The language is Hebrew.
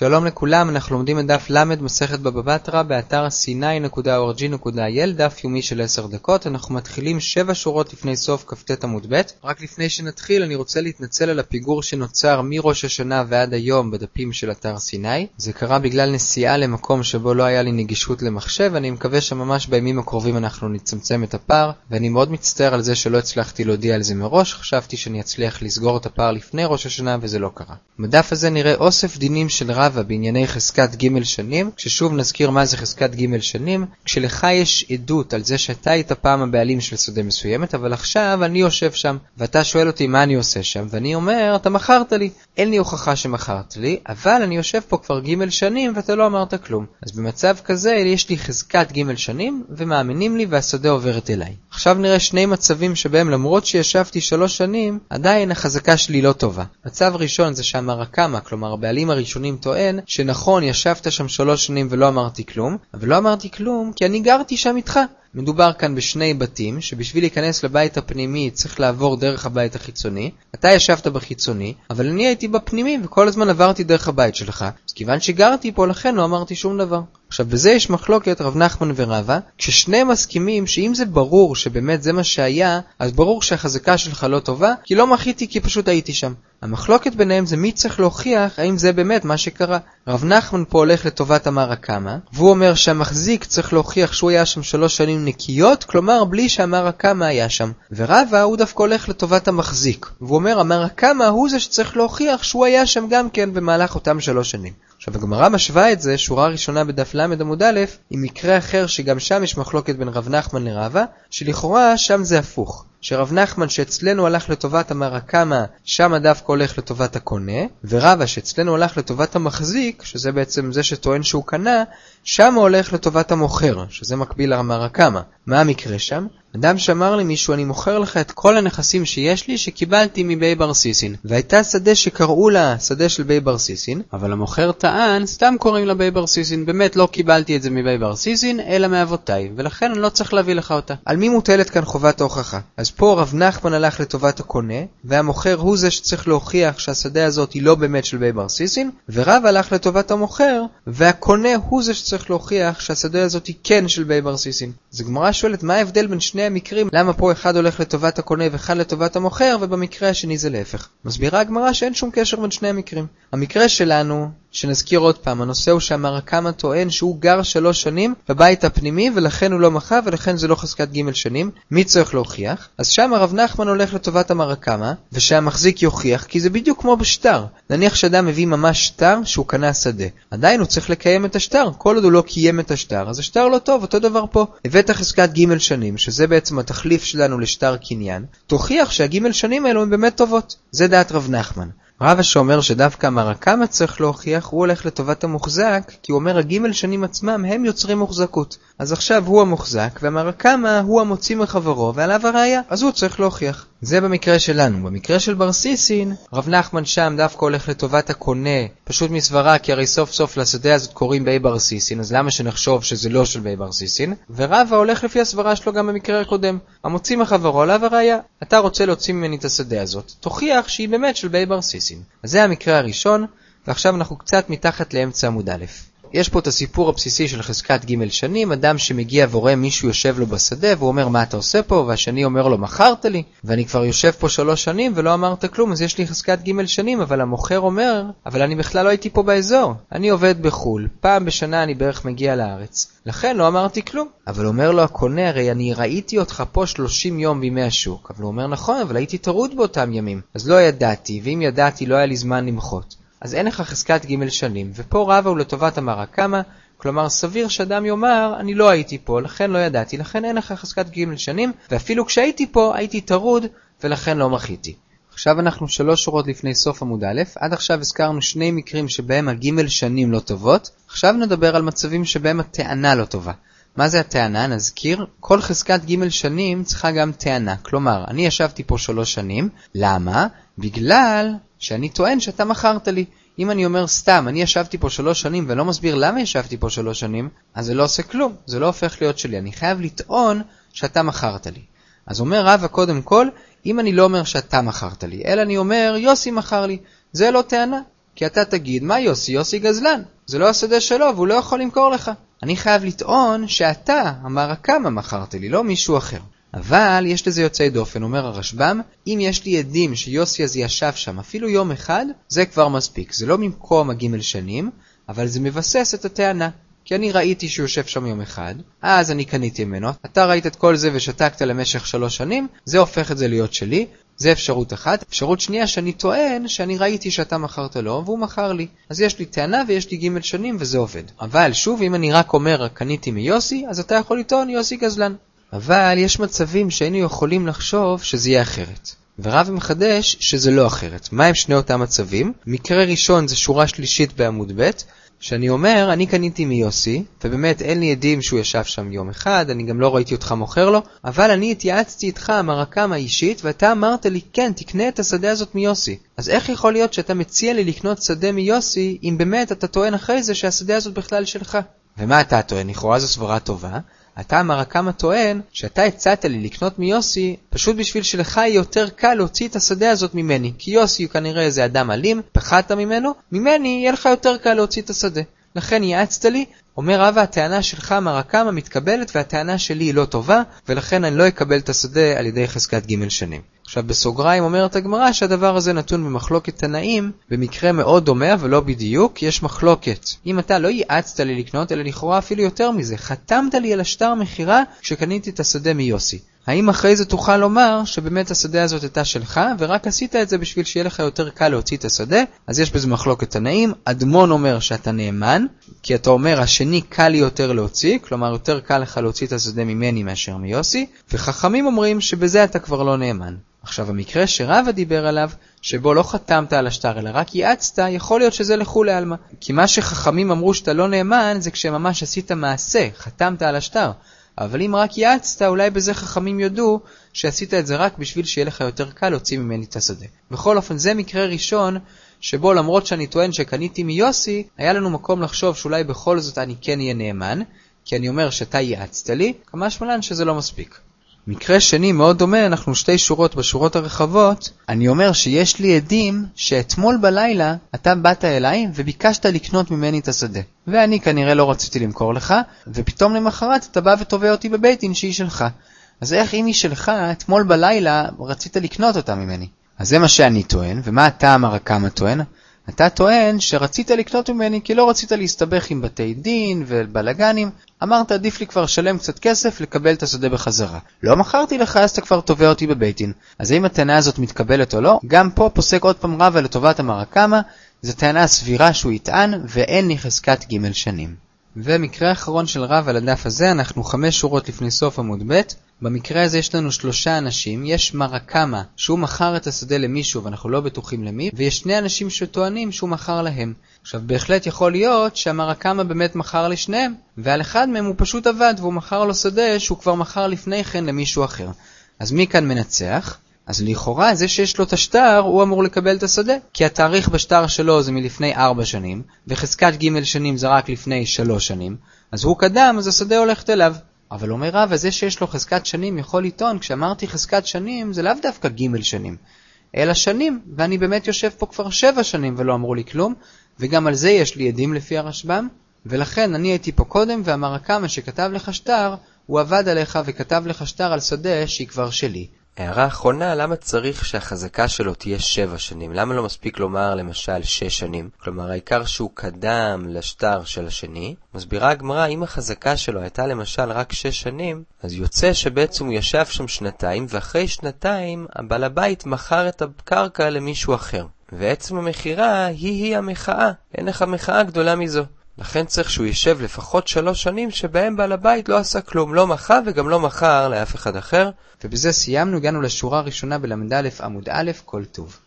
שלום לכולם, אנחנו לומדים את דף ל' מסכת בבא בתרא באתר c9.org.il, דף יומי של 10 דקות. אנחנו מתחילים 7 שורות לפני סוף כ"ט עמוד ב'. רק לפני שנתחיל אני רוצה להתנצל על הפיגור שנוצר מראש השנה ועד היום בדפים של אתר סיני. זה קרה בגלל נסיעה למקום שבו לא היה לי נגישות למחשב, אני מקווה שממש בימים הקרובים אנחנו נצמצם את הפער, ואני מאוד מצטער על זה שלא הצלחתי להודיע על זה מראש, חשבתי שאני אצליח לסגור את הפער לפני ראש השנה וזה לא קרה. בדף הזה נראה אוסף דינים של רבא בענייני חזקת ג' שנים, כששוב נזכיר מה זה חזקת ג' שנים, כשלך יש עדות על זה שאתה היית פעם הבעלים של שדה מסוימת, אבל עכשיו אני יושב שם, ואתה שואל אותי מה אני עושה שם, ואני אומר, אתה מכרת לי. אין לי הוכחה שמכרת לי, אבל אני יושב פה כבר ג' שנים ואתה לא אמרת כלום. אז במצב כזה יש לי חזקת ג' שנים, ומאמינים לי והשדה עוברת אליי. עכשיו נראה שני מצבים שבהם למרות שישבתי שלוש שנים, עדיין החזקה שלי לא טובה. מצב ראשון זה שהמרקמה, כלומר הבעלים הראשונים טוען, שנכון, ישבת שם שלוש שנים ולא אמרתי כלום, אבל לא אמרתי כלום כי אני גרתי שם איתך. מדובר כאן בשני בתים, שבשביל להיכנס לבית הפנימי צריך לעבור דרך הבית החיצוני. אתה ישבת בחיצוני, אבל אני הייתי בפנימי וכל הזמן עברתי דרך הבית שלך. אז כיוון שגרתי פה, לכן לא אמרתי שום דבר. עכשיו, בזה יש מחלוקת רב נחמן ורבא, כששניהם מסכימים שאם זה ברור שבאמת זה מה שהיה, אז ברור שהחזקה שלך לא טובה, כי לא מחיתי כי פשוט הייתי שם. המחלוקת ביניהם זה מי צריך להוכיח האם זה באמת מה שקרה. רב נחמן פה הולך לטובת המר הקמא, והוא אומר שהמחזיק צריך להוכיח שהוא היה שם שלוש שנים נקיות, כלומר בלי שהמר הקמא היה שם. ורבא הוא דווקא הולך לטובת המחזיק, והוא אומר המר הקמא הוא זה שצריך להוכיח שהוא היה שם גם כן במהלך אותם שלוש שנים. עכשיו הגמרא משווה את זה, שורה ראשונה בדף ל עמוד א', עם מקרה אחר שגם שם יש מחלוקת בין רב נחמן לרבא, שלכאורה שם זה הפוך. שרב נחמן שאצלנו הלך לטובת המרקמה, שם דווקא הולך לטובת הקונה, ורבא שאצלנו הלך לטובת המחזיק, שזה בעצם זה שטוען שהוא קנה, שם הולך לטובת המוכר, שזה מקביל למרקמה. מה המקרה שם? אדם שאמר למישהו, אני מוכר לך את כל הנכסים שיש לי שקיבלתי מבי בר סיסין. והייתה שדה שקראו לה שדה של בי בר סיסין, אבל המוכר טען, סתם קוראים לה בי בר סיסין, באמת לא קיבלתי את זה מבי בר סיסין, אלא מאבותיי, ולכן אני לא צריך להביא לך אותה. על מי מוטלת כאן חובת ההוכחה? אז פה רב נחמן הלך לטובת הקונה, והמוכר הוא זה שצריך להוכיח שהשדה הזאת היא לא באמת של בי בר סיסין, ורב הלך לטובת המוכר, והקונה הוא זה שצריך להוכיח שהשדה הזאת היא כן של בי בר סיסין. אז הגמרא שואלת מה ההבדל בין שני המקרים, למה פה אחד הולך לטובת הקונה ואחד לטובת המוכר, ובמקרה השני זה להפך. מסבירה הגמרא שאין שום קשר בין שני המקרים. המקרה שלנו, שנזכיר עוד פעם, הנושא הוא שהמרקמה טוען שהוא גר שלוש שנים בבית הפנימי ולכן הוא לא מחה ולכן זה לא חזקת ג' שנים. מי צריך להוכיח? אז שם הרב נחמן הולך לטובת המרקמה, ושהמחזיק יוכיח, כי זה בדיוק כמו בשטר. נניח שאדם מביא ממש שטר שהוא קנה שדה. עדיין הוא צריך לקיים את השטר, כל עוד הוא לא קיים את השטר, אז השטר לא טוב, אותו דבר פה. הבאת חזקת ג' שנים, שזה בעצם התחליף שלנו לשטר קניין, תוכיח שהג' שנים האלו הן באמת טובות. זה דעת רב נחמן. רבא שאומר שדווקא המרקמה צריך להוכיח, הוא הולך לטובת המוחזק, כי הוא אומר הגימל שנים עצמם הם יוצרים מוחזקות. אז עכשיו הוא המוחזק, והמרקמה הוא המוציא מחברו, ועליו הראייה, אז הוא צריך להוכיח. זה במקרה שלנו. במקרה של בר סיסין, רב נחמן שם דווקא הולך לטובת הקונה, פשוט מסברה, כי הרי סוף סוף לשדה הזאת קוראים בי בר סיסין, אז למה שנחשוב שזה לא של בי בר סיסין? ורבא הולך לפי הסברה שלו גם במקרה הקודם. המוציא מחברו עליו הראייה. אתה רוצה להוציא ממני את השדה הזאת, תוכיח שהיא באמת של בי בר סיסין. אז זה המקרה הראשון, ועכשיו אנחנו קצת מתחת לאמצע עמוד א'. יש פה את הסיפור הבסיסי של חזקת ג' שנים, אדם שמגיע ורואה מישהו יושב לו בשדה והוא אומר מה אתה עושה פה, והשני אומר לו מכרת לי, ואני כבר יושב פה שלוש שנים ולא אמרת כלום אז יש לי חזקת ג' שנים, אבל המוכר אומר, אבל אני בכלל לא הייתי פה באזור, אני עובד בחו"ל, פעם בשנה אני בערך מגיע לארץ, לכן לא אמרתי כלום. אבל אומר לו הקונה, הרי אני ראיתי אותך פה 30 יום בימי השוק, אבל הוא אומר נכון, אבל הייתי טרוד באותם ימים, אז לא ידעתי, ואם ידעתי לא היה לי זמן למחות. אז אין לך חזקת ג' שנים, ופה רבא הוא לטובת המרקמה, כלומר סביר שאדם יאמר, אני לא הייתי פה, לכן לא ידעתי, לכן אין לך חזקת ג' שנים, ואפילו כשהייתי פה הייתי טרוד, ולכן לא מחיתי. עכשיו אנחנו שלוש שורות לפני סוף עמוד א', עד עכשיו הזכרנו שני מקרים שבהם הג' שנים לא טובות, עכשיו נדבר על מצבים שבהם הטענה לא טובה. מה זה הטענה? נזכיר, כל חזקת ג' שנים צריכה גם טענה. כלומר, אני ישבתי פה שלוש שנים, למה? בגלל שאני טוען שאתה מכרת לי. אם אני אומר סתם, אני ישבתי פה שלוש שנים ולא מסביר למה ישבתי פה שלוש שנים, אז זה לא עושה כלום, זה לא הופך להיות שלי. אני חייב לטעון שאתה מכרת לי. אז אומר רבא קודם כל, אם אני לא אומר שאתה מכרת לי, אלא אני אומר יוסי מכר לי, זה לא טענה. כי אתה תגיד, מה יוסי? יוסי גזלן. זה לא השדה שלו והוא לא יכול למכור לך. אני חייב לטעון שאתה, אמר הכמה מכרת לי, לא מישהו אחר. אבל יש לזה יוצאי דופן, אומר הרשב"ם, אם יש לי עדים שיוסי הזה ישב שם אפילו יום אחד, זה כבר מספיק. זה לא במקום הגימל שנים, אבל זה מבסס את הטענה. כי אני ראיתי שהוא יושב שם יום אחד, אז אני קניתי ממנו, אתה ראית את כל זה ושתקת למשך שלוש שנים, זה הופך את זה להיות שלי, זה אפשרות אחת. אפשרות שנייה שאני טוען שאני ראיתי שאתה מכרת לו והוא מכר לי. אז יש לי טענה ויש לי ג' שנים וזה עובד. אבל שוב, אם אני רק אומר קניתי מיוסי, אז אתה יכול לטעון יוסי גזלן. אבל יש מצבים שהיינו יכולים לחשוב שזה יהיה אחרת. ורב מחדש שזה לא אחרת. מה הם שני אותם מצבים? מקרה ראשון זה שורה שלישית בעמוד ב', שאני אומר, אני קניתי מיוסי, ובאמת אין לי עדים שהוא ישב שם יום אחד, אני גם לא ראיתי אותך מוכר לו, אבל אני התייעצתי איתך המרקם האישית, ואתה אמרת לי, כן, תקנה את השדה הזאת מיוסי. אז איך יכול להיות שאתה מציע לי לקנות שדה מיוסי, אם באמת אתה טוען אחרי זה שהשדה הזאת בכלל שלך? ומה אתה טוען? לכאורה זו סברה טובה. אתה מרקמה טוען שאתה הצעת לי לקנות מיוסי פשוט בשביל שלך יהיה יותר קל להוציא את השדה הזאת ממני. כי יוסי הוא כנראה איזה אדם אלים, פחדת ממנו, ממני יהיה לך יותר קל להוציא את השדה. לכן ייעצת לי, אומר רבא הטענה שלך מרקמה מתקבלת והטענה שלי היא לא טובה, ולכן אני לא אקבל את השדה על ידי חזקת ג' שנים. עכשיו בסוגריים אומרת הגמרא שהדבר הזה נתון במחלוקת תנאים, במקרה מאוד דומה אבל לא בדיוק, יש מחלוקת. אם אתה לא ייעצת לי לקנות, אלא לכאורה אפילו יותר מזה, חתמת לי על השטר מכירה כשקניתי את השדה מיוסי. האם אחרי זה תוכל לומר שבאמת השדה הזאת הייתה שלך, ורק עשית את זה בשביל שיהיה לך יותר קל להוציא את השדה? אז יש בזה מחלוקת תנאים. אדמון אומר שאתה נאמן, כי אתה אומר השני קל יותר להוציא, כלומר יותר קל לך להוציא את השדה ממני מאשר מיוסי, וחכמים אומרים שבזה אתה כבר לא נאמן. עכשיו המקרה שרבא דיבר עליו, שבו לא חתמת על השטר אלא רק ייעצת, יכול להיות שזה לכולי עלמא. כי מה שחכמים אמרו שאתה לא נאמן זה כשממש עשית מעשה, חתמת על השטר. אבל אם רק ייעצת, אולי בזה חכמים יודו שעשית את זה רק בשביל שיהיה לך יותר קל להוציא ממני את השדה. בכל אופן, זה מקרה ראשון שבו למרות שאני טוען שקניתי מיוסי, היה לנו מקום לחשוב שאולי בכל זאת אני כן אהיה נאמן, כי אני אומר שאתה ייעצת לי, כמה שמלן שזה לא מספיק. מקרה שני מאוד דומה, אנחנו שתי שורות בשורות הרחבות, אני אומר שיש לי עדים שאתמול בלילה אתה באת אליי וביקשת לקנות ממני את השדה. ואני כנראה לא רציתי למכור לך, ופתאום למחרת אתה בא ותובע אותי בבית דין שהיא שלך. אז איך אם היא שלך, אתמול בלילה רצית לקנות אותה ממני? אז זה מה שאני טוען, ומה אתה אמר כמה טוען? אתה טוען שרצית לקנות ממני כי לא רצית להסתבך עם בתי דין ובלאגנים, אמרת עדיף לי כבר לשלם קצת כסף לקבל את השדה בחזרה. לא מכרתי לך אז אתה כבר תובע אותי בבית דין. אז האם הטענה הזאת מתקבלת או לא? גם פה פוסק עוד פעם רבא לטובת המרקמה, זו טענה סבירה שהוא יטען ואין לי חזקת ג' שנים. ומקרה אחרון של רב על הדף הזה, אנחנו חמש שורות לפני סוף עמוד ב', במקרה הזה יש לנו שלושה אנשים, יש מרקמה שהוא מכר את השדה למישהו ואנחנו לא בטוחים למי, ויש שני אנשים שטוענים שהוא מכר להם. עכשיו בהחלט יכול להיות שהמרקמה באמת מכר לשניהם, ועל אחד מהם הוא פשוט עבד והוא מכר לו שדה שהוא כבר מכר לפני כן למישהו אחר. אז מי כאן מנצח? אז לכאורה זה שיש לו את השטר הוא אמור לקבל את השדה, כי התאריך בשטר שלו זה מלפני ארבע שנים, וחזקת ג' שנים זה רק לפני שלוש שנים, אז הוא קדם אז השדה הולכת אליו. אבל אומר רב, זה שיש לו חזקת שנים יכול לטעון, כשאמרתי חזקת שנים זה לאו דווקא ג' שנים, אלא שנים, ואני באמת יושב פה כבר שבע שנים ולא אמרו לי כלום, וגם על זה יש לי עדים לפי הרשב"ם, ולכן אני הייתי פה קודם ואמר הכמה שכתב לך שטר, הוא עבד עליך וכתב לך שטר על שדה שהיא כבר שלי. הערה אחרונה, למה צריך שהחזקה שלו תהיה שבע שנים? למה לא מספיק לומר למשל שש שנים? כלומר, העיקר שהוא קדם לשטר של השני. מסבירה הגמרא, אם החזקה שלו הייתה למשל רק שש שנים, אז יוצא שבעצם הוא ישב שם שנתיים, ואחרי שנתיים הבעל הבית מכר את הקרקע למישהו אחר. ועצם המכירה היא-היא המחאה, אין לך מחאה גדולה מזו. לכן צריך שהוא יישב לפחות שלוש שנים שבהם בעל הבית לא עשה כלום, לא מכר וגם לא מכר לאף אחד אחר. ובזה סיימנו, הגענו לשורה הראשונה בל"א עמוד א', כל טוב.